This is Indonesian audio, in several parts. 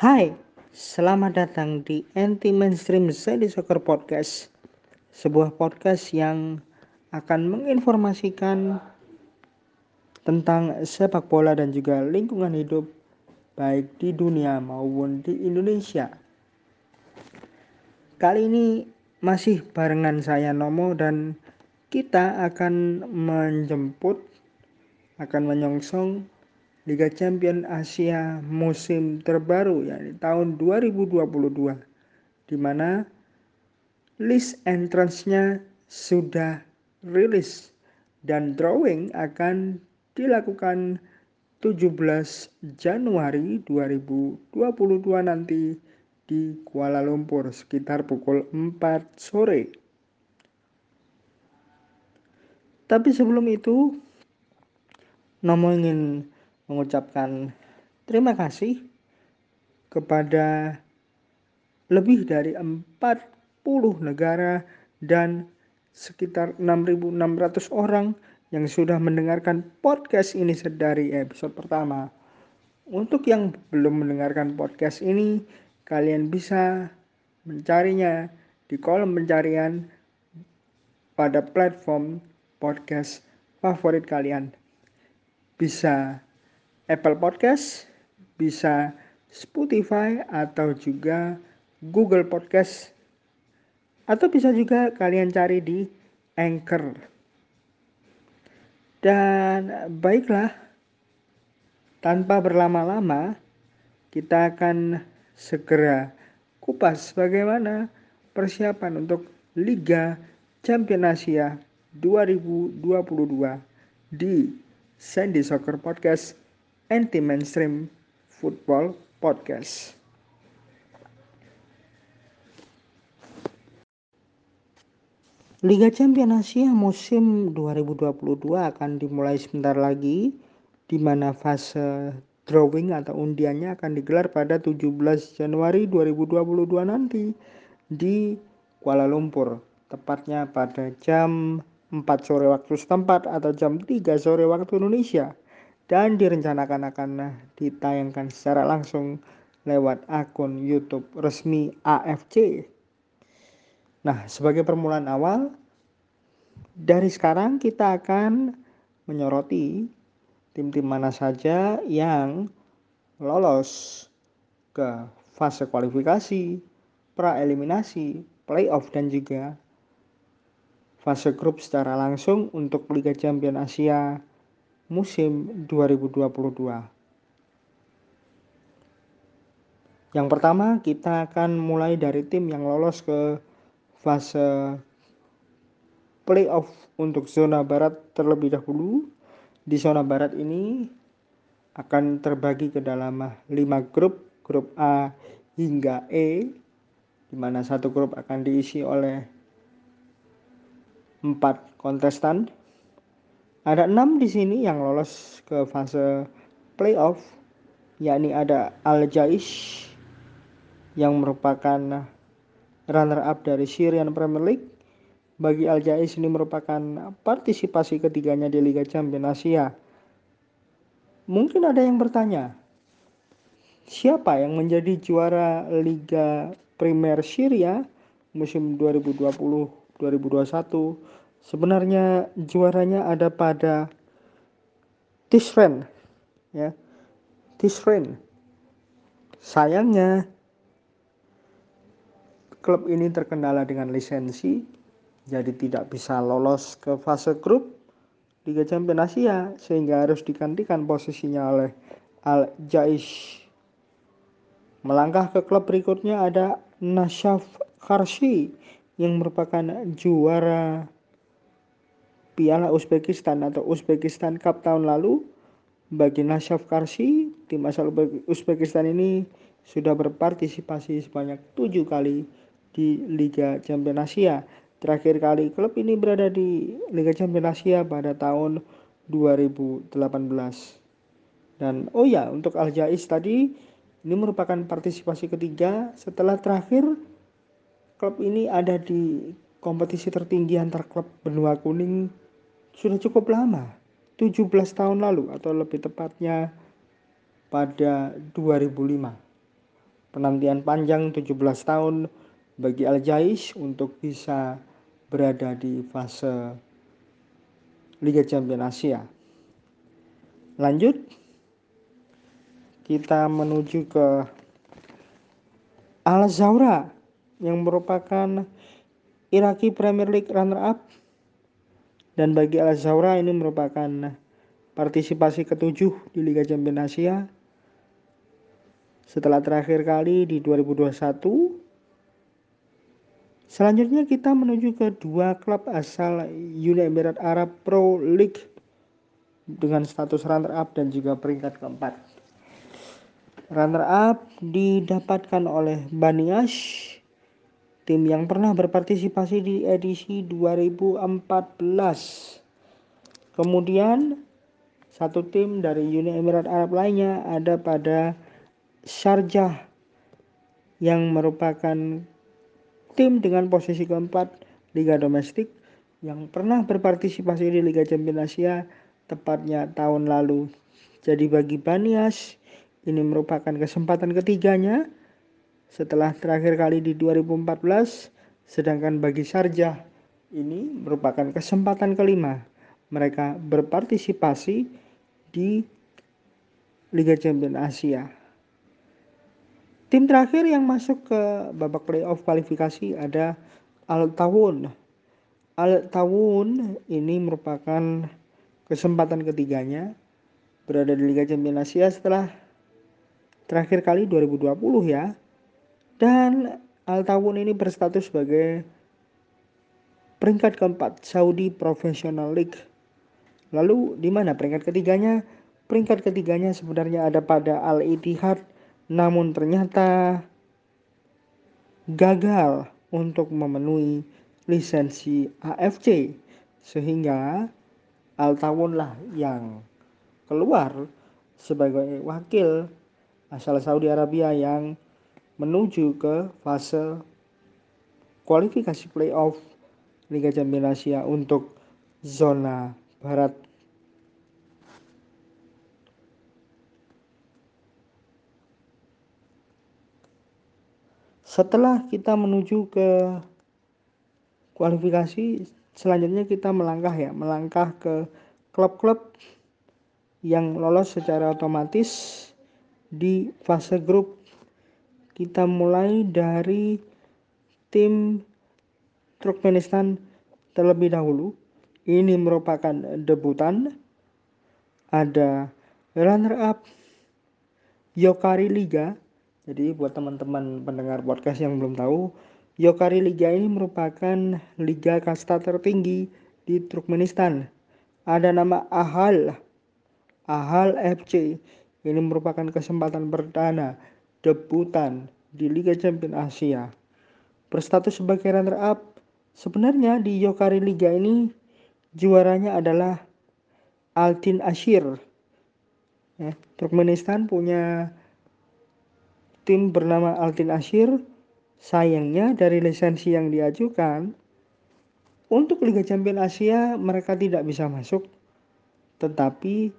Hai, selamat datang di Anti Mainstream Sandy Soccer Podcast. Sebuah podcast yang akan menginformasikan tentang sepak bola dan juga lingkungan hidup baik di dunia maupun di Indonesia. Kali ini masih barengan saya Nomo dan kita akan menjemput akan menyongsong Liga Champion Asia musim terbaru yakni tahun 2022 di mana list entrance-nya sudah rilis dan drawing akan dilakukan 17 Januari 2022 nanti di Kuala Lumpur sekitar pukul 4 sore. Tapi sebelum itu Nomo ingin mengucapkan terima kasih kepada lebih dari 40 negara dan sekitar 6.600 orang yang sudah mendengarkan podcast ini dari episode pertama. Untuk yang belum mendengarkan podcast ini, kalian bisa mencarinya di kolom pencarian pada platform podcast favorit kalian. Bisa Apple Podcast, bisa Spotify atau juga Google Podcast atau bisa juga kalian cari di Anchor. Dan baiklah, tanpa berlama-lama, kita akan segera kupas bagaimana persiapan untuk Liga Champion Asia 2022 di Sandy Soccer Podcast Anti Mainstream Football Podcast. Liga Champions Asia musim 2022 akan dimulai sebentar lagi di mana fase drawing atau undiannya akan digelar pada 17 Januari 2022 nanti di Kuala Lumpur tepatnya pada jam 4 sore waktu setempat atau jam 3 sore waktu Indonesia dan direncanakan akan ditayangkan secara langsung lewat akun YouTube resmi AFC. Nah, sebagai permulaan awal, dari sekarang kita akan menyoroti tim-tim mana saja yang lolos ke fase kualifikasi, pra-eliminasi, playoff dan juga fase grup secara langsung untuk Liga Champions Asia musim 2022. Yang pertama, kita akan mulai dari tim yang lolos ke fase playoff untuk zona barat terlebih dahulu. Di zona barat ini akan terbagi ke dalam 5 grup, grup A hingga E, di mana satu grup akan diisi oleh empat kontestan ada enam di sini yang lolos ke fase playoff, yakni ada Al Jaish yang merupakan runner up dari Syrian Premier League. Bagi Al Jaish ini merupakan partisipasi ketiganya di Liga Champions Asia. Mungkin ada yang bertanya, siapa yang menjadi juara Liga Primer Syria musim 2020-2021 sebenarnya juaranya ada pada Tisren ya. Tisren sayangnya klub ini terkendala dengan lisensi jadi tidak bisa lolos ke fase grup Liga Champions Asia sehingga harus digantikan posisinya oleh Al Jaish. Melangkah ke klub berikutnya ada Nashaf Karshi yang merupakan juara Piala Uzbekistan atau Uzbekistan Cup tahun lalu bagi Nashaf Karsi tim asal Uzbekistan ini sudah berpartisipasi sebanyak tujuh kali di Liga Champions Asia. Terakhir kali klub ini berada di Liga Champions Asia pada tahun 2018. Dan oh ya, untuk Al Jais tadi ini merupakan partisipasi ketiga setelah terakhir klub ini ada di kompetisi tertinggi antar klub benua kuning sudah cukup lama, 17 tahun lalu atau lebih tepatnya pada 2005. penantian panjang 17 tahun bagi Al Jais untuk bisa berada di fase Liga Champions Asia. Lanjut kita menuju ke Al Zawra yang merupakan Iraki Premier League runner up dan bagi Al Zawra ini merupakan partisipasi ketujuh di Liga Champions Asia. Setelah terakhir kali di 2021 Selanjutnya kita menuju ke dua klub asal Uni Emirat Arab Pro League dengan status runner up dan juga peringkat keempat. Runner up didapatkan oleh Baniash, tim yang pernah berpartisipasi di edisi 2014. Kemudian satu tim dari Uni Emirat Arab lainnya ada pada Sharjah yang merupakan tim dengan posisi keempat Liga Domestik yang pernah berpartisipasi di Liga Champions Asia tepatnya tahun lalu. Jadi bagi Banias ini merupakan kesempatan ketiganya setelah terakhir kali di 2014 sedangkan bagi Sarjah ini merupakan kesempatan kelima mereka berpartisipasi di Liga Champions Asia. Tim terakhir yang masuk ke babak playoff kualifikasi ada Al Tawun. Al Tawun ini merupakan kesempatan ketiganya berada di Liga Champions Asia setelah terakhir kali 2020 ya. Dan Al Tawun ini berstatus sebagai peringkat keempat Saudi Professional League. Lalu di mana peringkat ketiganya? Peringkat ketiganya sebenarnya ada pada Al Ittihad namun ternyata gagal untuk memenuhi lisensi AFC sehingga Al lah yang keluar sebagai wakil asal Saudi Arabia yang menuju ke fase kualifikasi playoff Liga Champions Asia untuk zona barat Setelah kita menuju ke kualifikasi, selanjutnya kita melangkah ya, melangkah ke klub-klub yang lolos secara otomatis di fase grup. Kita mulai dari tim Turkmenistan terlebih dahulu. Ini merupakan debutan. Ada runner up Yokari Liga jadi buat teman-teman pendengar podcast yang belum tahu, Yokari Liga ini merupakan liga kasta tertinggi di Turkmenistan. Ada nama Ahal, Ahal FC. Ini merupakan kesempatan perdana debutan di Liga Champions Asia. Berstatus sebagai runner up, sebenarnya di Yokari Liga ini juaranya adalah Altin Ashir. Ya, Turkmenistan punya tim bernama Altin Ashir sayangnya dari lisensi yang diajukan untuk Liga Champions Asia mereka tidak bisa masuk tetapi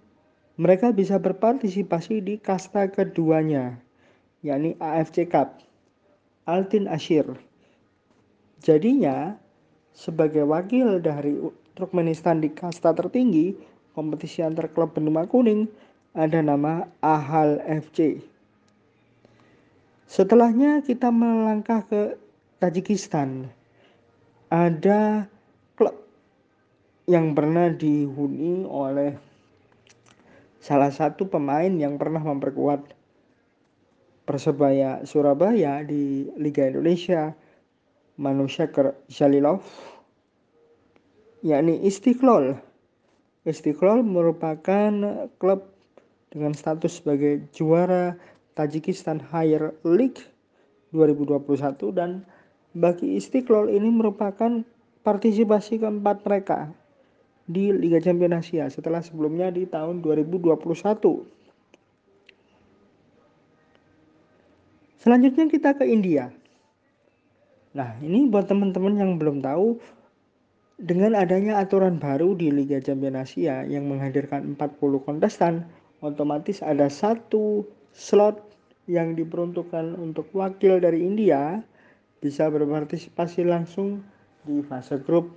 mereka bisa berpartisipasi di kasta keduanya yakni AFC Cup Altin Ashir jadinya sebagai wakil dari Turkmenistan di kasta tertinggi kompetisi antar klub benua kuning ada nama Ahal FC Setelahnya kita melangkah ke Tajikistan. Ada klub yang pernah dihuni oleh salah satu pemain yang pernah memperkuat Persebaya Surabaya di Liga Indonesia, Manusia Jalilov, yakni Istiqlal. Istiqlal merupakan klub dengan status sebagai juara Tajikistan Higher League 2021 dan bagi Istiqlal ini merupakan partisipasi keempat mereka di Liga Champions Asia setelah sebelumnya di tahun 2021. Selanjutnya kita ke India. Nah, ini buat teman-teman yang belum tahu dengan adanya aturan baru di Liga Champions Asia yang menghadirkan 40 kontestan, otomatis ada satu slot yang diperuntukkan untuk wakil dari India bisa berpartisipasi langsung di fase grup.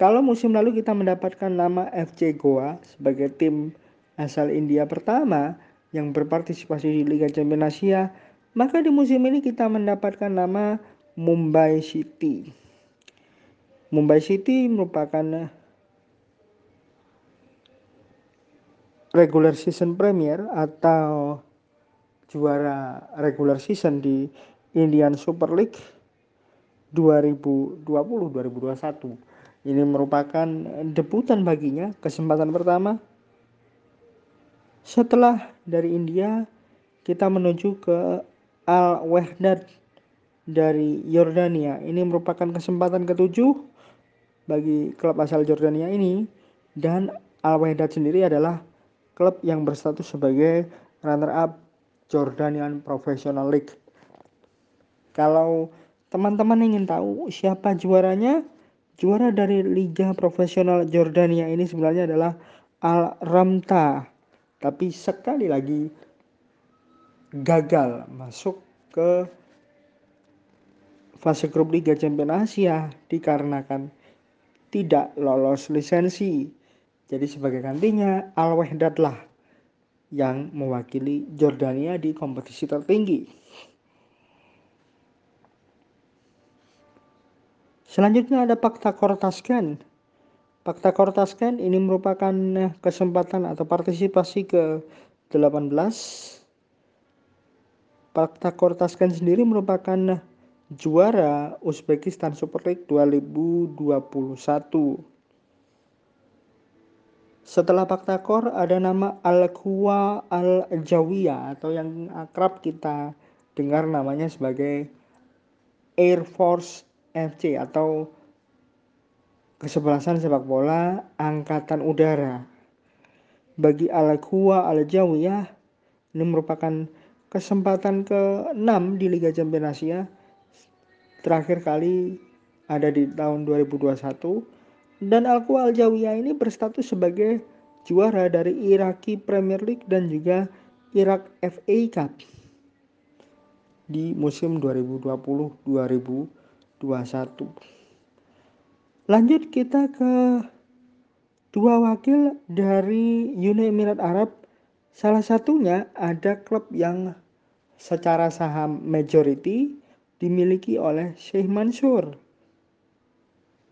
Kalau musim lalu kita mendapatkan nama FC Goa sebagai tim asal India pertama yang berpartisipasi di Liga Champions Asia, maka di musim ini kita mendapatkan nama Mumbai City. Mumbai City merupakan regular season premier atau juara regular season di Indian Super League 2020-2021. Ini merupakan debutan baginya, kesempatan pertama. Setelah dari India, kita menuju ke Al Wahdad dari Yordania. Ini merupakan kesempatan ketujuh bagi klub asal Jordania ini dan Al Wahdad sendiri adalah klub yang berstatus sebagai runner up Jordanian Professional League. Kalau teman-teman ingin tahu siapa juaranya, juara dari Liga Profesional Jordania ini sebenarnya adalah Al Ramta. Tapi sekali lagi gagal masuk ke fase grup Liga Champions Asia dikarenakan tidak lolos lisensi jadi sebagai gantinya Al Wahdad lah yang mewakili Jordania di kompetisi tertinggi. Selanjutnya ada Pakta Kortaskan. Pakta Kortaskan ini merupakan kesempatan atau partisipasi ke 18. Pakta Kortaskan sendiri merupakan juara Uzbekistan Super League 2021. Setelah Paktakor ada nama Al-Kuwa Al-Jawiyah atau yang akrab kita dengar namanya sebagai Air Force FC atau kesebelasan sepak bola angkatan udara. Bagi Al-Kuwa Al-Jawiyah ini merupakan kesempatan ke-6 di Liga Champions Asia. Terakhir kali ada di tahun 2021 dan Al-Quwa Al-Jawiyah ini berstatus sebagai juara dari Iraki Premier League dan juga Irak FA Cup di musim 2020-2021. Lanjut kita ke dua wakil dari Uni Emirat Arab. Salah satunya ada klub yang secara saham majority dimiliki oleh Sheikh Mansur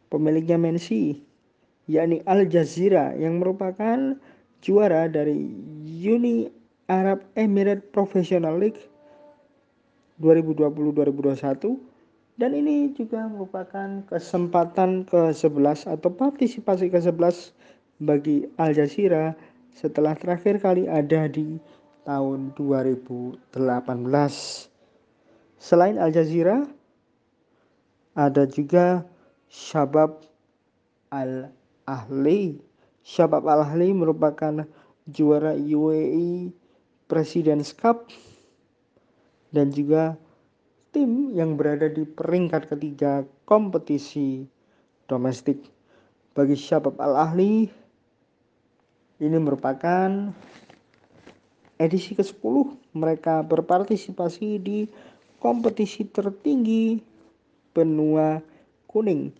pemiliknya Mensi, yakni Al Jazeera yang merupakan juara dari Uni Arab Emirates Professional League 2020-2021 dan ini juga merupakan kesempatan ke-11 atau partisipasi ke-11 bagi Al Jazeera setelah terakhir kali ada di tahun 2018. Selain Al Jazeera, ada juga Syabab Al-Ahli. Syabab Al-Ahli merupakan juara UAE Presidents Cup dan juga tim yang berada di peringkat ketiga kompetisi domestik. Bagi Syabab Al-Ahli ini merupakan edisi ke-10 mereka berpartisipasi di kompetisi tertinggi benua kuning.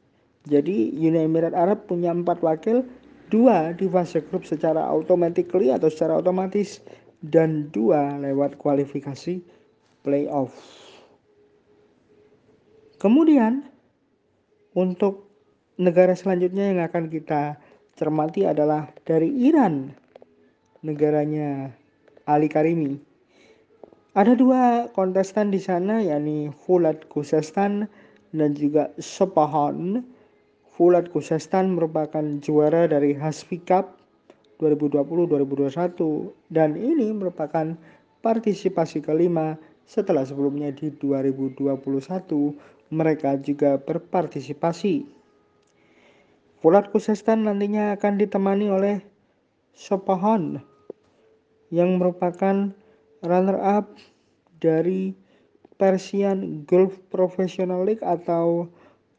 Jadi Uni Emirat Arab punya empat wakil, dua di fase grup secara automatically atau secara otomatis dan dua lewat kualifikasi playoff. Kemudian untuk negara selanjutnya yang akan kita cermati adalah dari Iran, negaranya Ali Karimi. Ada dua kontestan di sana yakni Fulat Khuzestan dan juga Sepahan. Fulat Kusestan merupakan juara dari Hasfi Cup 2020-2021 dan ini merupakan partisipasi kelima setelah sebelumnya di 2021 mereka juga berpartisipasi. Fulat Kusestan nantinya akan ditemani oleh Sopahan yang merupakan runner up dari Persian Gulf Professional League atau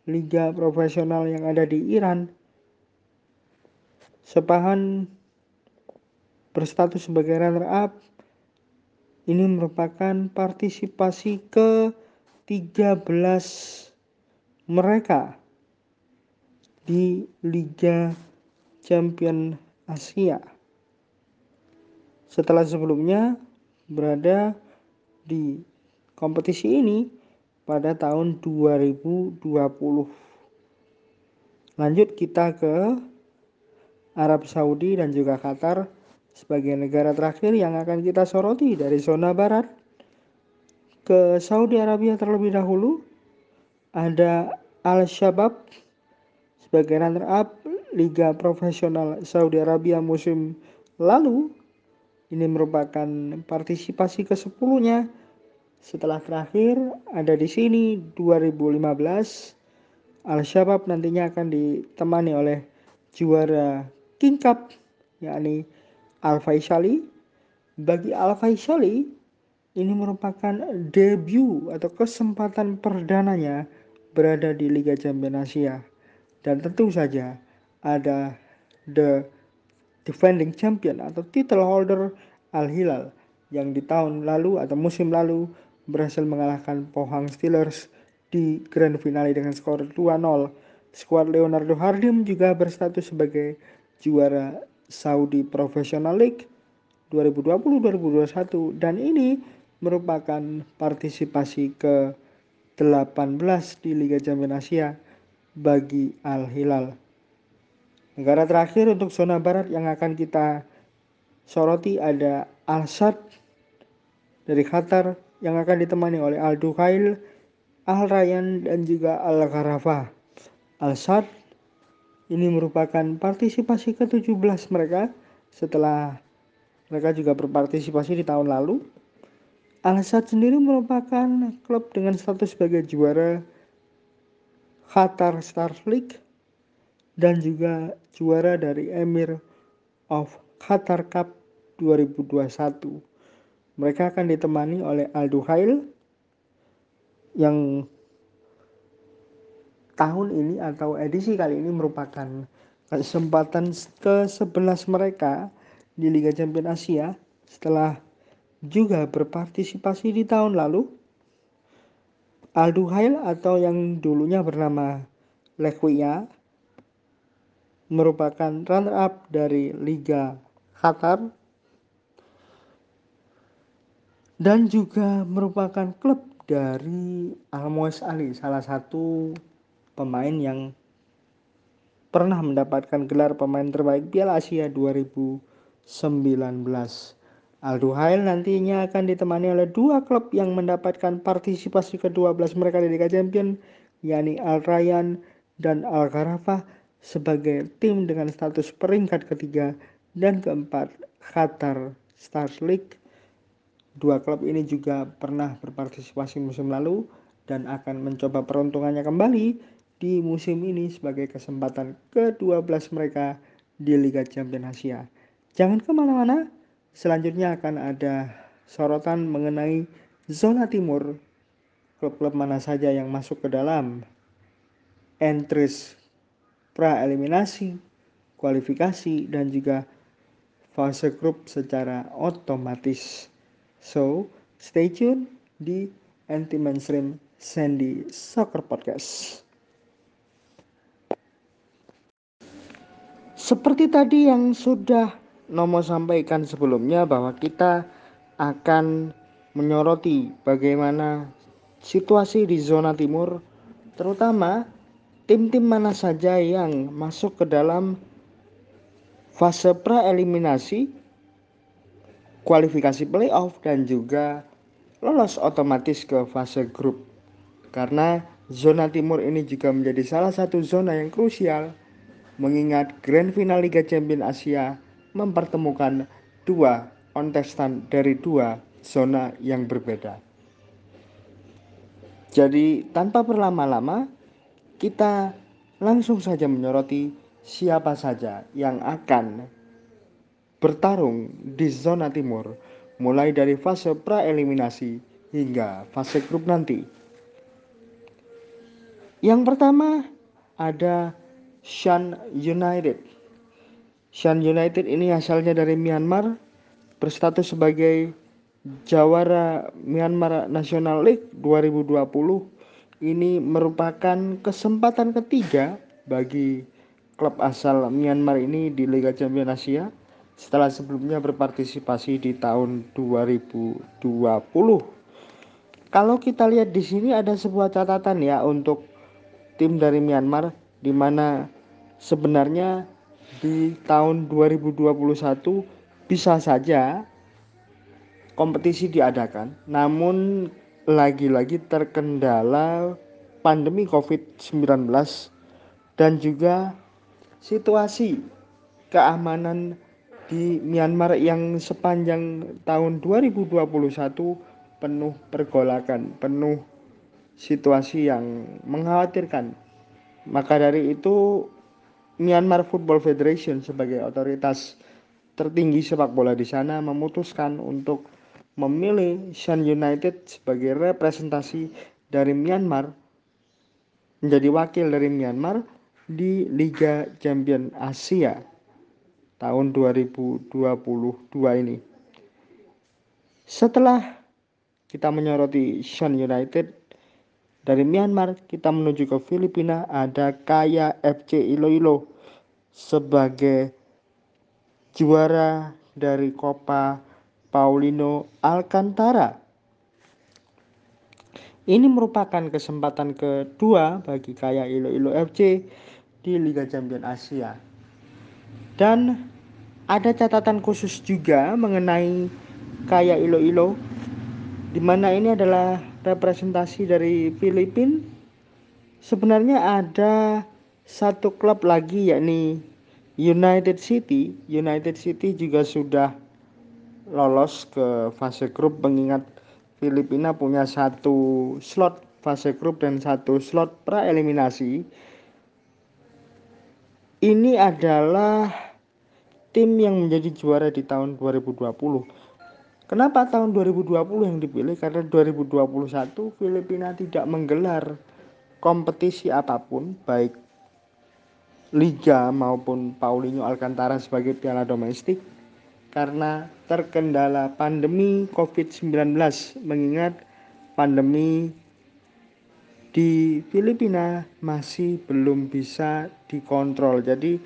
liga profesional yang ada di Iran. Sepahan berstatus sebagai runner up ini merupakan partisipasi ke-13 mereka di Liga Champion Asia. Setelah sebelumnya berada di kompetisi ini pada tahun 2020. Lanjut kita ke Arab Saudi dan juga Qatar sebagai negara terakhir yang akan kita soroti dari zona barat ke Saudi Arabia terlebih dahulu ada Al Shabab sebagai runner up Liga Profesional Saudi Arabia musim lalu. Ini merupakan partisipasi ke-10-nya. Setelah terakhir ada di sini 2015 Al Shabab nantinya akan ditemani oleh juara King Cup yakni Al Faisali. Bagi Al Faisali ini merupakan debut atau kesempatan perdananya berada di Liga Champions Asia. Dan tentu saja ada the defending champion atau title holder Al Hilal yang di tahun lalu atau musim lalu berhasil mengalahkan Pohang Steelers di grand finale dengan skor 2-0. Skuad Leonardo Hardim juga berstatus sebagai juara Saudi Professional League 2020-2021 dan ini merupakan partisipasi ke 18 di Liga Champions Asia bagi Al Hilal. Negara terakhir untuk zona barat yang akan kita soroti ada Al Sad dari Qatar yang akan ditemani oleh Al Duhail, Al Rayyan dan juga Al Gharafa. Al Sad ini merupakan partisipasi ke-17 mereka setelah mereka juga berpartisipasi di tahun lalu. Al Sad sendiri merupakan klub dengan status sebagai juara Qatar Stars League dan juga juara dari Emir of Qatar Cup 2021. Mereka akan ditemani oleh Aldo Hail yang tahun ini atau edisi kali ini merupakan kesempatan ke-11 mereka di Liga Champions Asia setelah juga berpartisipasi di tahun lalu Alduhail atau yang dulunya bernama Lequia merupakan runner-up dari Liga Qatar dan juga merupakan klub dari Almoes Ali, salah satu pemain yang pernah mendapatkan gelar pemain terbaik Piala Asia 2019. Aldo Hail nantinya akan ditemani oleh dua klub yang mendapatkan partisipasi ke-12 mereka di Liga Champions, yakni Al Rayyan dan Al Gharafa sebagai tim dengan status peringkat ketiga dan keempat Qatar Stars League. Dua klub ini juga pernah berpartisipasi musim lalu dan akan mencoba peruntungannya kembali di musim ini sebagai kesempatan ke-12 mereka di Liga Champions Asia. Jangan ke mana-mana, Selanjutnya akan ada sorotan mengenai zona timur, klub-klub mana saja yang masuk ke dalam entries pra eliminasi, kualifikasi dan juga fase grup secara otomatis. So, stay tune di anti mainstream Sandy Soccer Podcast. Seperti tadi yang sudah Nomo sampaikan sebelumnya bahwa kita akan menyoroti bagaimana situasi di zona timur terutama tim-tim mana saja yang masuk ke dalam fase pra-eliminasi kualifikasi playoff dan juga lolos otomatis ke fase grup karena zona timur ini juga menjadi salah satu zona yang krusial mengingat Grand Final Liga Champions Asia mempertemukan dua kontestan dari dua zona yang berbeda. Jadi tanpa berlama-lama kita langsung saja menyoroti siapa saja yang akan bertarung di zona timur mulai dari fase pra-eliminasi hingga fase grup nanti. Yang pertama ada Shan United Shan United ini asalnya dari Myanmar, berstatus sebagai Jawara Myanmar National League 2020 ini merupakan kesempatan ketiga bagi klub asal Myanmar ini di Liga Champions Asia setelah sebelumnya berpartisipasi di tahun 2020. Kalau kita lihat di sini ada sebuah catatan ya untuk tim dari Myanmar di mana sebenarnya di tahun 2021 bisa saja kompetisi diadakan, namun lagi-lagi terkendala pandemi COVID-19 dan juga situasi keamanan di Myanmar yang sepanjang tahun 2021 penuh pergolakan, penuh situasi yang mengkhawatirkan. Maka dari itu Myanmar Football Federation sebagai otoritas tertinggi sepak bola di sana memutuskan untuk memilih Shan United sebagai representasi dari Myanmar menjadi wakil dari Myanmar di Liga Champion Asia tahun 2022 ini. Setelah kita menyoroti Shan United dari Myanmar, kita menuju ke Filipina ada Kaya FC Iloilo sebagai juara dari Copa Paulino Alcantara. Ini merupakan kesempatan kedua bagi Kaya Iloilo FC di Liga Champions Asia. Dan ada catatan khusus juga mengenai Kaya Iloilo di mana ini adalah representasi dari Filipina. Sebenarnya ada satu klub lagi yakni United City. United City juga sudah lolos ke fase grup mengingat Filipina punya satu slot fase grup dan satu slot pra eliminasi. Ini adalah tim yang menjadi juara di tahun 2020. Kenapa tahun 2020 yang dipilih? Karena 2021 Filipina tidak menggelar kompetisi apa pun, baik liga maupun Paulinho Alcantara sebagai piala domestik karena terkendala pandemi COVID-19 mengingat pandemi di Filipina masih belum bisa dikontrol. Jadi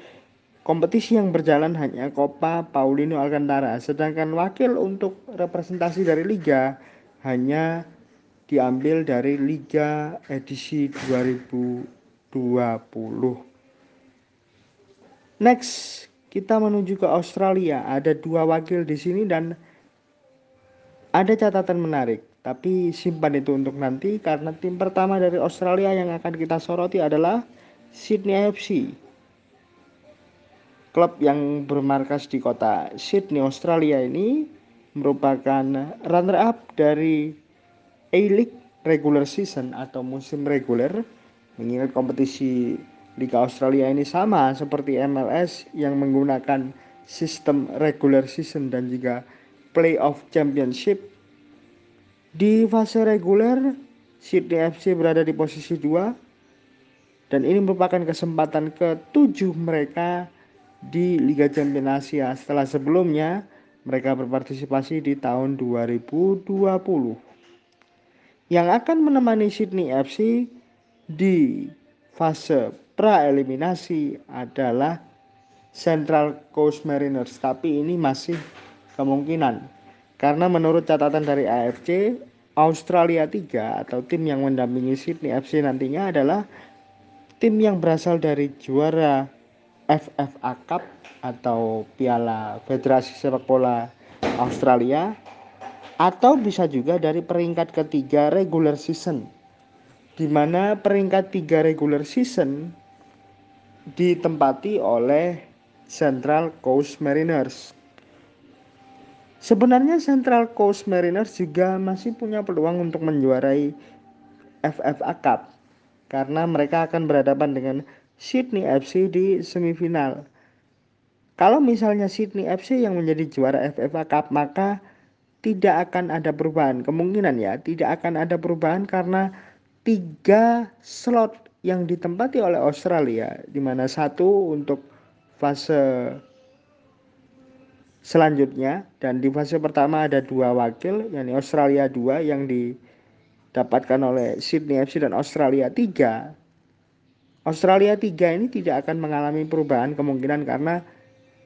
kompetisi yang berjalan hanya Copa Paulino Alcantara sedangkan wakil untuk representasi dari liga hanya diambil dari liga edisi 2020. Next, kita menuju ke Australia. Ada dua wakil di sini dan ada catatan menarik. Tapi simpan itu untuk nanti karena tim pertama dari Australia yang akan kita soroti adalah Sydney AFC. Klub yang bermarkas di kota Sydney, Australia ini merupakan runner-up dari A-League regular season atau musim reguler mengingat kompetisi Liga Australia ini sama seperti MLS yang menggunakan sistem regular season dan juga playoff championship. Di fase reguler, Sydney FC berada di posisi 2 dan ini merupakan kesempatan ke-7 mereka di Liga Champions Asia setelah sebelumnya mereka berpartisipasi di tahun 2020. Yang akan menemani Sydney FC di fase pra eliminasi adalah Central Coast Mariners tapi ini masih kemungkinan. Karena menurut catatan dari AFC Australia 3 atau tim yang mendampingi Sydney FC nantinya adalah tim yang berasal dari juara FFA Cup atau Piala Federasi Sepak Bola Australia atau bisa juga dari peringkat ketiga regular season di mana peringkat tiga regular season ditempati oleh Central Coast Mariners. Sebenarnya Central Coast Mariners juga masih punya peluang untuk menjuarai FFA Cup karena mereka akan berhadapan dengan Sydney FC di semifinal. Kalau misalnya Sydney FC yang menjadi juara FFA Cup maka tidak akan ada perubahan. Kemungkinan ya tidak akan ada perubahan karena tiga slot yang ditempati oleh Australia di mana satu untuk fase selanjutnya dan di fase pertama ada dua wakil yakni Australia 2 yang didapatkan oleh Sydney FC dan Australia 3 Australia 3 ini tidak akan mengalami perubahan kemungkinan karena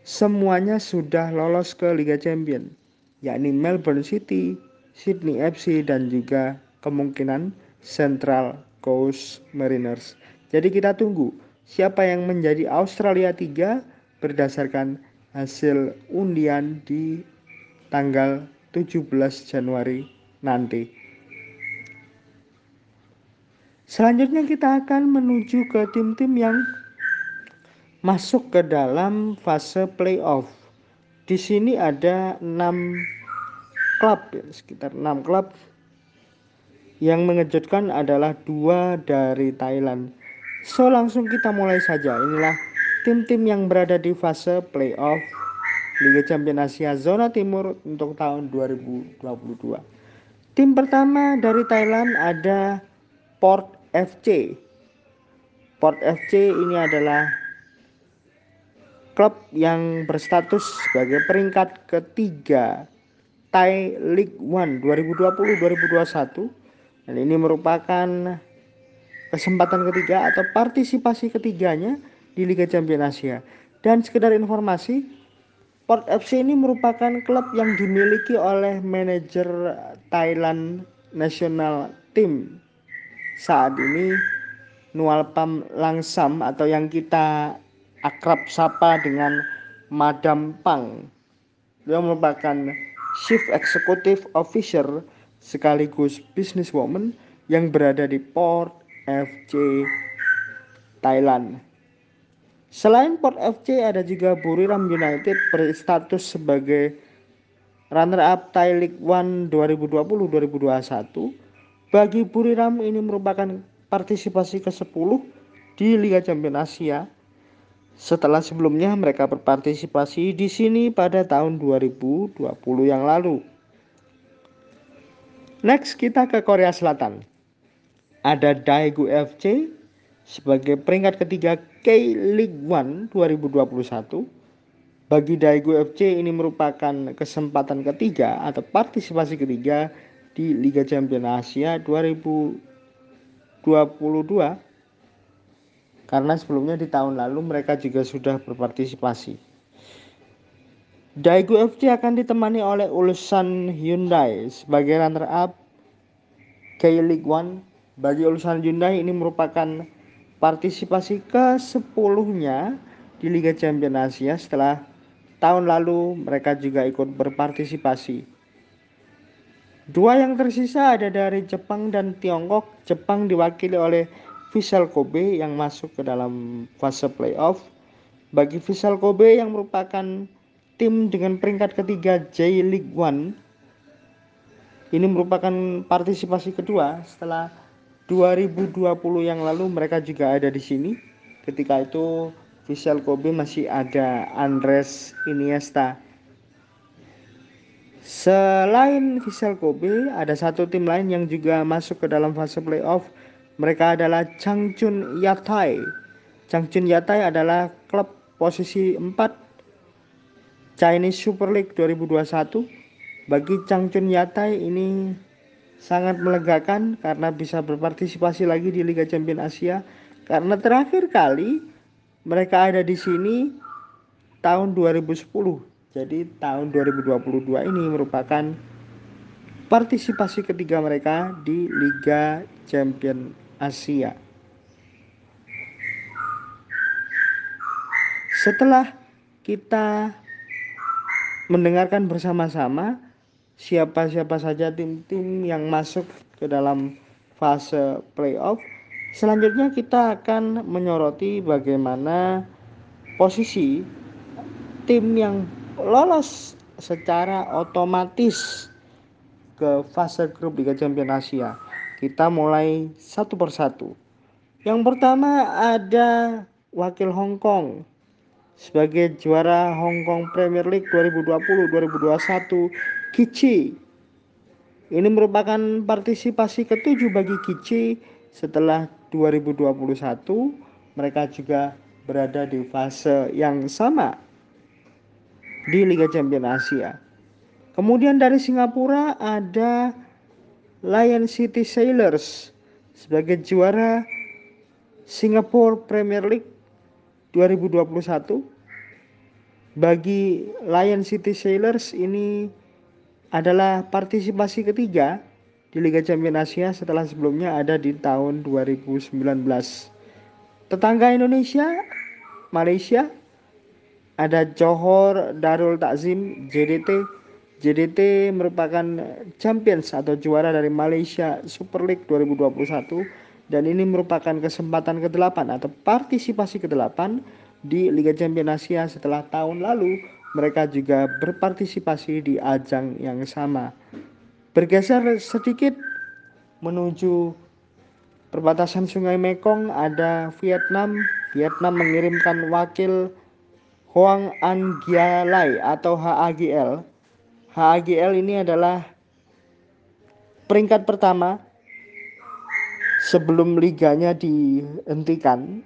semuanya sudah lolos ke Liga Champion yakni Melbourne City, Sydney FC dan juga kemungkinan Central Coast Mariners. Jadi kita tunggu siapa yang menjadi Australia 3 berdasarkan hasil undian di tanggal 17 Januari nanti. Selanjutnya kita akan menuju ke tim-tim yang masuk ke dalam fase playoff. Di sini ada 6 klub, ya, sekitar 6 klub. Yang mengejutkan adalah dua dari Thailand. So langsung kita mulai saja. Inilah tim-tim yang berada di fase playoff Liga Champions Asia Zona Timur untuk tahun 2022. Tim pertama dari Thailand ada Port FC. Port FC ini adalah klub yang berstatus sebagai peringkat ketiga Thai League One 2020-2021 dan ini merupakan kesempatan ketiga atau partisipasi ketiganya di Liga Champions Asia. Dan sekedar informasi, Port FC ini merupakan klub yang dimiliki oleh manajer Thailand National Team saat ini Nualpam Langsam atau yang kita akrab sapa dengan Madam Pang. Dia merupakan Chief Executive Officer sekaligus businesswoman yang berada di Port FC Thailand. Selain Port FC ada juga Buriram United berstatus sebagai runner-up Thai League One 2020-2021 bagi Buriram ini merupakan partisipasi ke-10 di Liga Champions Asia setelah sebelumnya mereka berpartisipasi di sini pada tahun 2020 yang lalu. Next kita ke Korea Selatan. Ada Daegu FC sebagai peringkat ketiga K-League One 2021. Bagi Daegu FC ini merupakan kesempatan ketiga atau partisipasi ketiga di Liga Champions Asia 2022 karena sebelumnya di tahun lalu mereka juga sudah berpartisipasi. Daegu FC akan ditemani oleh Ulsan Hyundai sebagai runner-up K-League One. Bagi Ulsan Hyundai ini merupakan partisipasi ke-10-nya di Liga Champions Asia setelah tahun lalu mereka juga ikut berpartisipasi Dua yang tersisa ada dari Jepang dan Tiongkok. Jepang diwakili oleh Vissel Kobe yang masuk ke dalam fase playoff. Bagi Vissel Kobe yang merupakan tim dengan peringkat ketiga J League One, ini merupakan partisipasi kedua setelah 2020 yang lalu mereka juga ada di sini. Ketika itu Vissel Kobe masih ada Andres Iniesta Selain Vissel Kobe, ada satu tim lain yang juga masuk ke dalam fase playoff. Mereka adalah Changchun Yatai. Changchun Yatai adalah klub posisi 4 Chinese Super League 2021. Bagi Changchun Yatai ini sangat melegakan karena bisa berpartisipasi lagi di Liga Champions Asia. Karena terakhir kali mereka ada di sini tahun 2010 jadi tahun 2022 ini merupakan partisipasi ketiga mereka di Liga Champion Asia. Setelah kita mendengarkan bersama-sama siapa-siapa saja tim-tim yang masuk ke dalam fase playoff, selanjutnya kita akan menyoroti bagaimana posisi tim yang lolos secara otomatis ke fase grup Liga Champions Asia. Kita mulai satu persatu. Yang pertama ada wakil Hong Kong sebagai juara Hong Kong Premier League 2020-2021 Kichi. Ini merupakan partisipasi ketujuh bagi Kichi setelah 2021 mereka juga berada di fase yang sama di Liga Champions Asia. Kemudian dari Singapura ada Lion City Sailors sebagai juara Singapore Premier League 2021. Bagi Lion City Sailors ini adalah partisipasi ketiga di Liga Champions Asia setelah sebelumnya ada di tahun 2019. Tetangga Indonesia, Malaysia, ada Johor Darul Takzim JDT. JDT merupakan champions atau juara dari Malaysia Super League 2021 dan ini merupakan kesempatan ke-8 atau partisipasi ke-8 di Liga Champions Asia setelah tahun lalu mereka juga berpartisipasi di ajang yang sama. Bergeser sedikit menuju perbatasan Sungai Mekong ada Vietnam. Vietnam mengirimkan wakil Hoang An Gia Lai atau HAGL. HAGL ini adalah peringkat pertama sebelum liganya dihentikan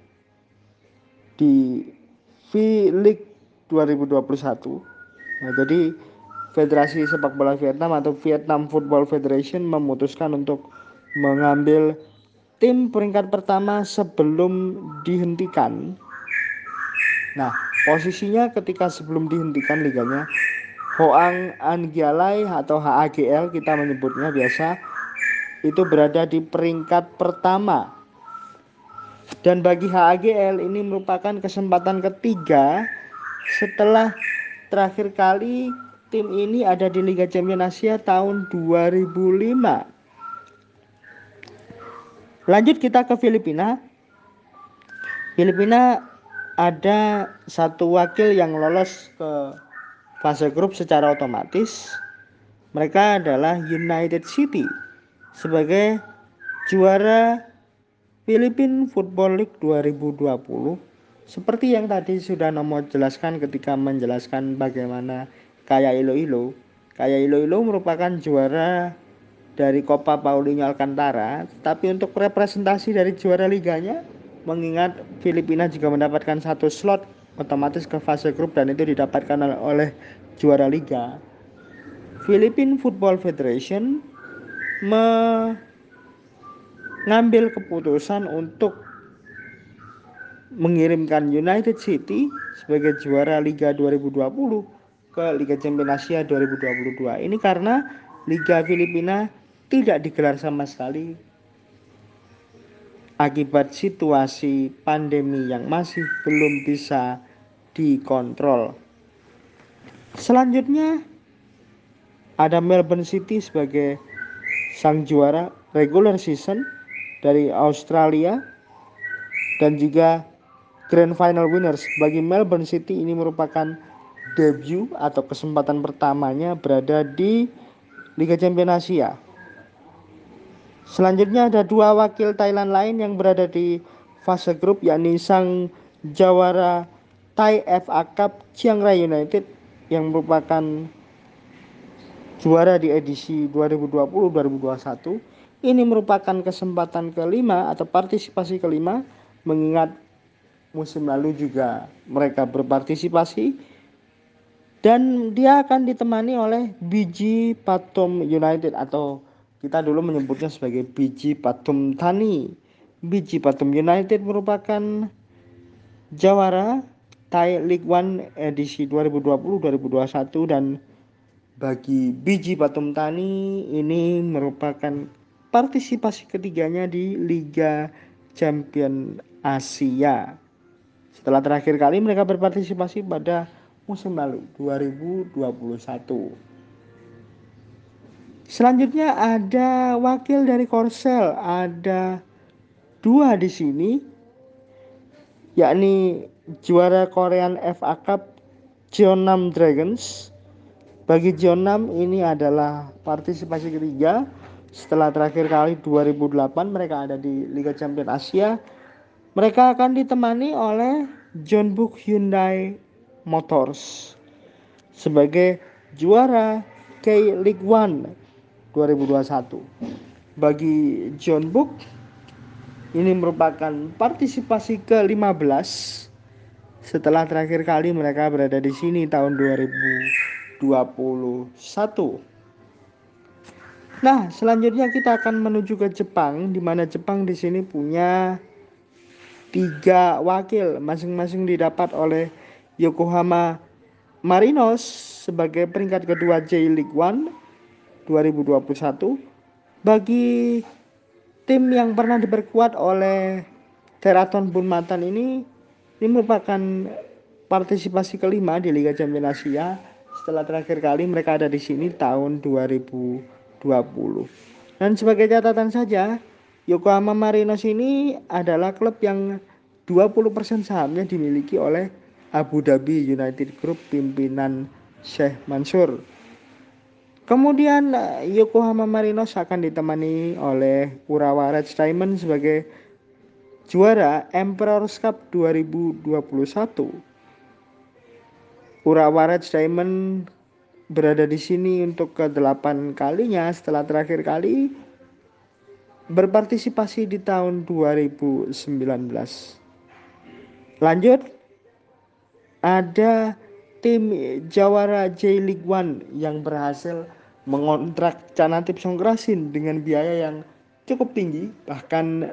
di V-League 2021. Nah, jadi Federasi Sepak Bola Vietnam atau Vietnam Football Federation memutuskan untuk mengambil tim peringkat pertama sebelum dihentikan. Nah, Posisinya ketika sebelum dihentikan liganya, Hoang Angialai atau HAGL kita menyebutnya biasa itu berada di peringkat pertama. Dan bagi HAGL ini merupakan kesempatan ketiga setelah terakhir kali tim ini ada di Liga Champions Asia tahun 2005. Lanjut kita ke Filipina. Filipina ada satu wakil yang lolos ke fase grup secara otomatis. Mereka adalah United City sebagai juara Philippine Football League 2020. Seperti yang tadi sudah nomor jelaskan ketika menjelaskan bagaimana Kaya Iloilo. Kaya Iloilo merupakan juara dari Copa Paulinho Alcantara, tapi untuk representasi dari juara liganya mengingat Filipina juga mendapatkan satu slot otomatis ke fase grup dan itu didapatkan oleh juara liga. Philippine Football Federation mengambil keputusan untuk mengirimkan United City sebagai juara Liga 2020 ke Liga Champions Asia 2022. Ini karena Liga Filipina tidak digelar sama sekali akibat situasi pandemi yang masih belum bisa dikontrol. Selanjutnya ada Melbourne City sebagai sang juara regular season dari Australia dan juga Grand Final winners. Bagi Melbourne City ini merupakan debut atau kesempatan pertamanya berada di Liga Champions Asia. Selanjutnya ada dua wakil Thailand lain yang berada di fase grup yakni sang jawara Thai FA Cup Chiang Rai United yang merupakan juara di edisi 2020-2021. Ini merupakan kesempatan kelima atau partisipasi kelima mengingat musim lalu juga mereka berpartisipasi dan dia akan ditemani oleh BG Patom United atau kita dulu menyebutnya sebagai biji Patum Tani. Biji Patum United merupakan jawara Thai League One edisi 2020-2021 dan bagi biji Patum Tani ini merupakan partisipasi ketiganya di Liga Champion Asia. Setelah terakhir kali mereka berpartisipasi pada musim lalu 2021. Selanjutnya ada wakil dari Korsel, ada dua di sini, yakni juara Korean FA Cup Jeonnam Dragons. Bagi Jeonnam ini adalah partisipasi ketiga setelah terakhir kali 2008 mereka ada di Liga Champions Asia. Mereka akan ditemani oleh Jeonbuk Hyundai Motors sebagai juara K League One 2021. Bagi John Book ini merupakan partisipasi ke-15 setelah terakhir kali mereka berada di sini tahun 2021. Nah, selanjutnya kita akan menuju ke Jepang, di mana Jepang di sini punya tiga wakil, masing-masing didapat oleh Yokohama Marinos sebagai peringkat kedua J League One 2021. Bagi tim yang pernah diperkuat oleh Teraton Bunmatan ini, ini merupakan partisipasi kelima di Liga Champions Asia setelah terakhir kali mereka ada di sini tahun 2000 dan sebagai catatan saja, Yokohama Marinos ini adalah klub yang 20% sahamnya dimiliki oleh Abu Dhabi United Group pimpinan Sheikh Mansur. Kemudian Yokohama Marinos akan ditemani oleh Urawa Red Diamond sebagai juara Emperor's Cup 2021. Urawa Red Diamond berada di sini untuk ke delapan kalinya setelah terakhir kali berpartisipasi di tahun 2019. Lanjut, ada tim Jawara J League One yang berhasil mengontrak Canatip Songkrasin dengan biaya yang cukup tinggi. Bahkan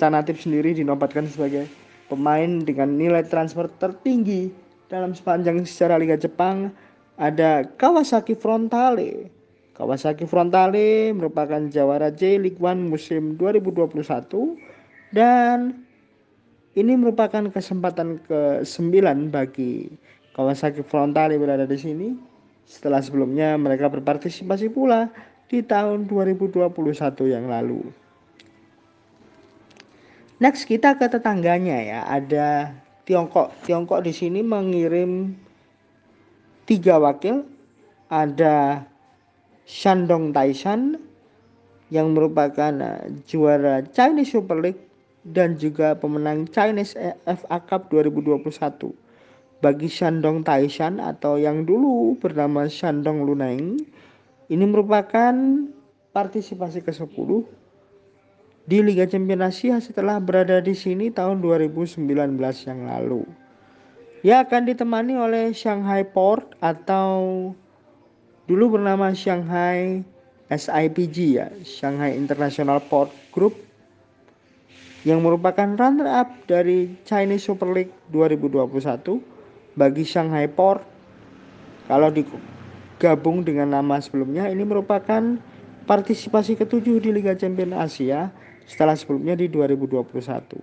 Canatip sendiri dinobatkan sebagai pemain dengan nilai transfer tertinggi dalam sepanjang sejarah Liga Jepang ada Kawasaki Frontale. Kawasaki Frontale merupakan jawara J League One musim 2021 dan ini merupakan kesempatan ke-9 bagi Kawasaki Frontale berada di sini setelah sebelumnya mereka berpartisipasi pula di tahun 2021 yang lalu. Next kita ke tetangganya ya, ada Tiongkok. Tiongkok di sini mengirim tiga wakil ada Shandong Taishan yang merupakan uh, juara Chinese Super League dan juga pemenang Chinese FA Cup 2021. Bagi Shandong Taishan atau yang dulu bernama Shandong Luneng, ini merupakan partisipasi ke-10 di Liga Champions Asia setelah berada di sini tahun 2019 yang lalu. Ia akan ditemani oleh Shanghai Port atau dulu bernama Shanghai SIPG ya, Shanghai International Port Group yang merupakan runner up dari Chinese Super League 2021 bagi Shanghai Port. Kalau digabung dengan nama sebelumnya ini merupakan partisipasi ketujuh di Liga Champions Asia setelah sebelumnya di 2021.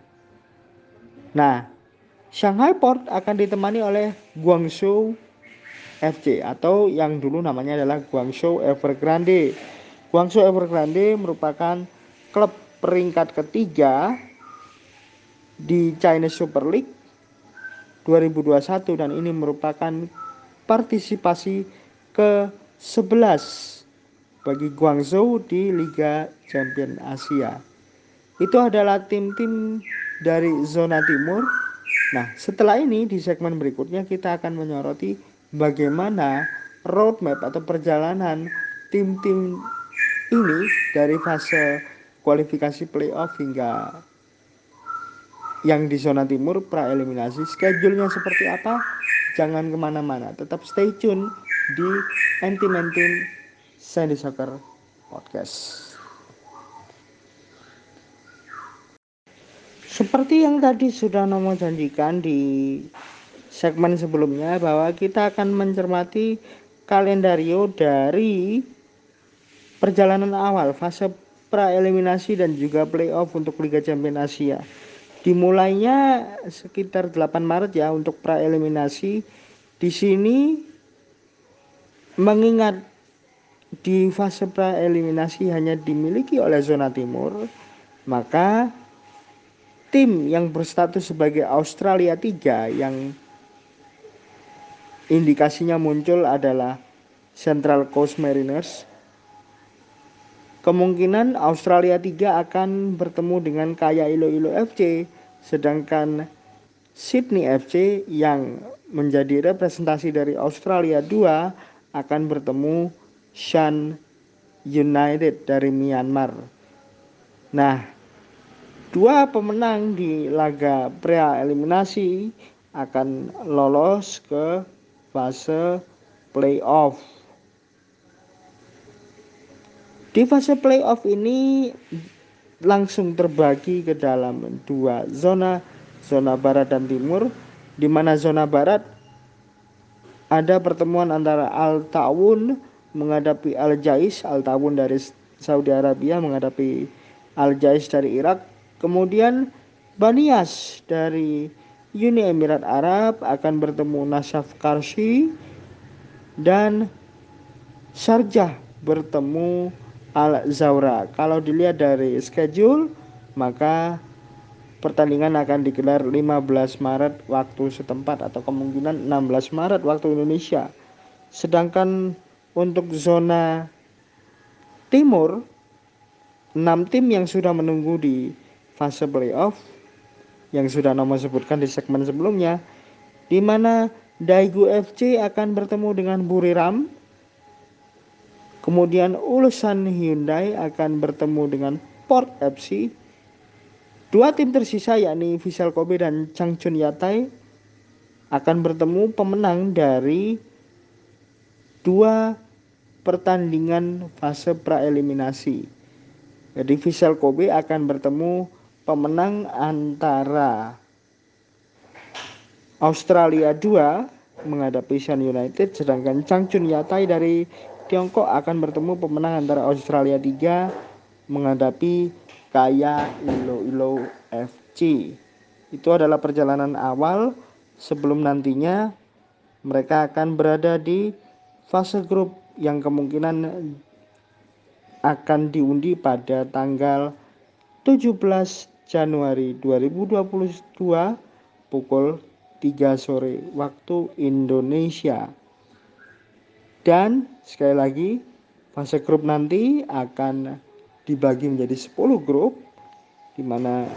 Nah, Shanghai Port akan ditemani oleh Guangzhou FC atau yang dulu namanya adalah Guangzhou Evergrande. Guangzhou Evergrande merupakan klub peringkat ketiga di Chinese Super League 2021 dan ini merupakan partisipasi ke-11 bagi Guangzhou di Liga Champion Asia. Itu adalah tim-tim dari zona timur. Nah, setelah ini di segmen berikutnya kita akan menyoroti bagaimana roadmap atau perjalanan tim-tim ini dari fase kualifikasi playoff hingga yang di zona timur pra eliminasi schedule-nya seperti apa? Jangan ke mana-mana. Tetap stay tune di Anti Team Sandy Soccer Podcast Seperti yang tadi sudah Nomo janjikan di segmen sebelumnya bahwa kita akan mencermati kalendario dari perjalanan awal fase pra eliminasi dan juga playoff untuk Liga Champions Asia. Dimulainya sekitar 8 Maret ya untuk pra eliminasi. Di sini mengingat di fase pra eliminasi hanya dimiliki oleh zona timur, maka tim yang berstatus sebagai Australia 3 yang indikasinya muncul adalah Central Coast Mariners. Kemungkinan Australia 3 akan bertemu dengan Kaya Iloilo FC, sedangkan Sydney FC yang menjadi representasi dari Australia 2 akan bertemu Shan United dari Myanmar. Nah, Dua pemenang di laga pria eliminasi akan lolos ke fase playoff. Di fase playoff ini langsung terbagi ke dalam dua zona, zona barat dan timur, di mana zona barat ada pertemuan antara Al Tawun menghadapi Al Jais, Al Tawun dari Saudi Arabia menghadapi Al Jais dari Irak, kemudian Banias dari Uni Emirat Arab akan bertemu Nasaf Karshi dan Sharjah bertemu Al Zaura. Kalau dilihat dari schedule, maka pertandingan akan digelar 15 Maret waktu setempat atau kemungkinan 16 Maret waktu Indonesia. Sedangkan untuk zona timur 6 tim yang sudah menunggu di fase playoff yang sudah nama sebutkan di segmen sebelumnya di mana Daegu FC akan bertemu dengan Buriram Kemudian Ulsan Hyundai akan bertemu dengan Port FC. Dua tim tersisa yakni Vissel Kobe dan Changchun Yatai akan bertemu pemenang dari dua pertandingan fase praeliminasi. Jadi Vissel Kobe akan bertemu pemenang antara Australia 2 menghadapi Shan United sedangkan Changchun Yatai dari Tiongkok akan bertemu pemenang antara Australia 3 menghadapi Kaya Ilo-Ilo FC. Itu adalah perjalanan awal sebelum nantinya mereka akan berada di fase grup yang kemungkinan akan diundi pada tanggal 17 Januari 2022 pukul 3 sore waktu Indonesia. Dan sekali lagi fase grup nanti akan dibagi menjadi 10 grup di mana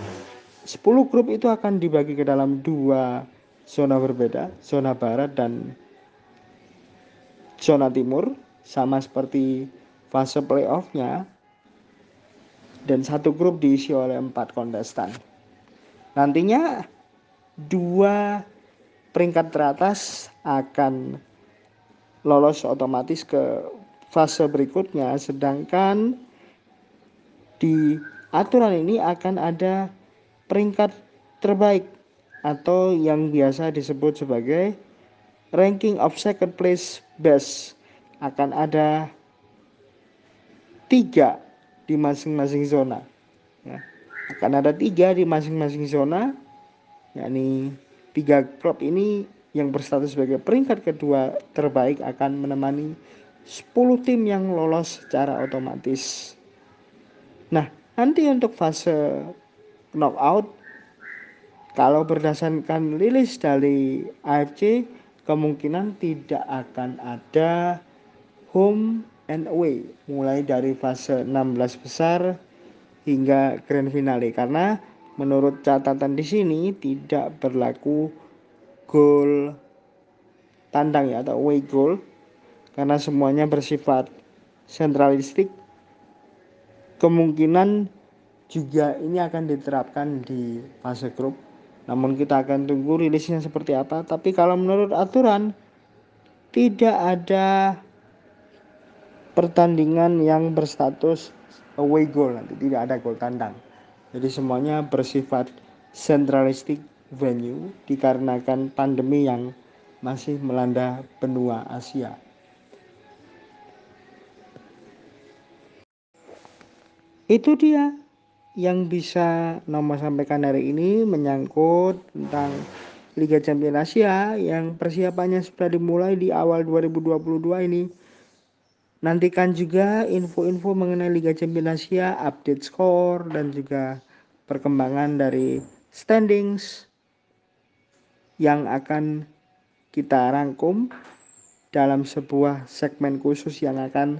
10 grup itu akan dibagi ke dalam dua zona berbeda, zona barat dan zona timur sama seperti fase playoffnya dan satu grup diisi oleh empat kontestan. Nantinya dua peringkat teratas akan lolos otomatis ke fase berikutnya sedangkan di aturan ini akan ada peringkat terbaik atau yang biasa disebut sebagai ranking of second place best akan ada tiga di masing-masing zona ya. akan ada tiga di masing-masing zona yakni tiga klub ini yang berstatus sebagai peringkat kedua terbaik akan menemani 10 tim yang lolos secara otomatis. Nah, nanti untuk fase knockout kalau berdasarkan rilis dari AFC kemungkinan tidak akan ada home and away mulai dari fase 16 besar hingga grand finale. Karena menurut catatan di sini tidak berlaku gol tandang ya atau away goal karena semuanya bersifat sentralistik. Kemungkinan juga ini akan diterapkan di fase grup. Namun kita akan tunggu rilisnya seperti apa. Tapi kalau menurut aturan tidak ada pertandingan yang berstatus away goal nanti tidak ada gol tandang jadi semuanya bersifat sentralistik venue dikarenakan pandemi yang masih melanda benua Asia. Itu dia yang bisa nomor sampaikan hari ini menyangkut tentang Liga Champions Asia yang persiapannya sudah dimulai di awal 2022 ini. Nantikan juga info-info mengenai Liga Champions Asia, update skor dan juga perkembangan dari standings yang akan kita rangkum dalam sebuah segmen khusus yang akan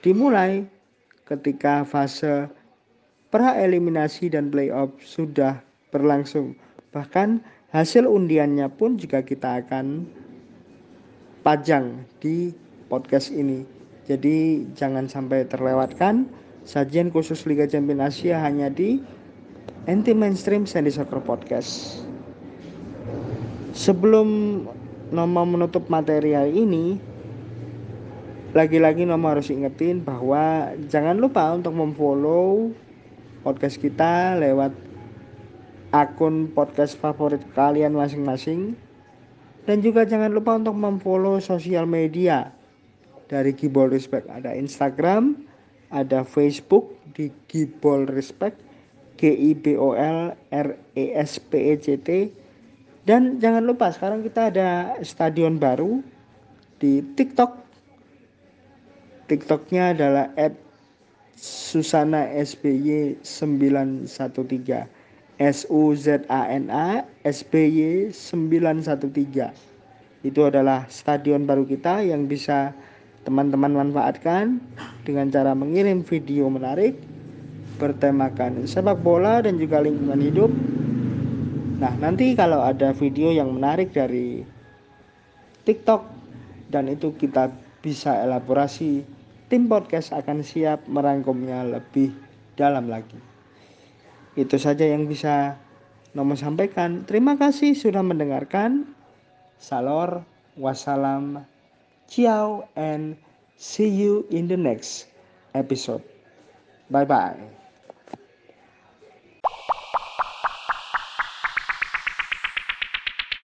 dimulai ketika fase pra eliminasi dan playoff sudah berlangsung. Bahkan hasil undiannya pun juga kita akan pajang di podcast ini. Jadi jangan sampai terlewatkan. Sajian khusus Liga Champions Asia hanya di Anti Mainstream Sandy Soccer Podcast. Sebelum Nomo menutup materi hari ini, lagi-lagi Nomo harus ingetin bahwa jangan lupa untuk memfollow podcast kita lewat akun podcast favorit kalian masing-masing. Dan juga jangan lupa untuk memfollow sosial media dari Gibol Respect ada Instagram ada Facebook di Gibol Respect G I B O L R E S P E C T. Dan jangan lupa sekarang kita ada stadion baru di TikTok. TikToknya adalah at Susana SBY 913 S U Z A N A S B Y 913 itu adalah stadion baru kita yang bisa teman-teman manfaatkan dengan cara mengirim video menarik bertemakan sepak bola dan juga lingkungan hidup. Nah, nanti kalau ada video yang menarik dari TikTok dan itu kita bisa elaborasi, tim podcast akan siap merangkumnya lebih dalam lagi. Itu saja yang bisa nomor sampaikan. Terima kasih sudah mendengarkan. Salor, wassalam, ciao, and see you in the next episode. Bye bye.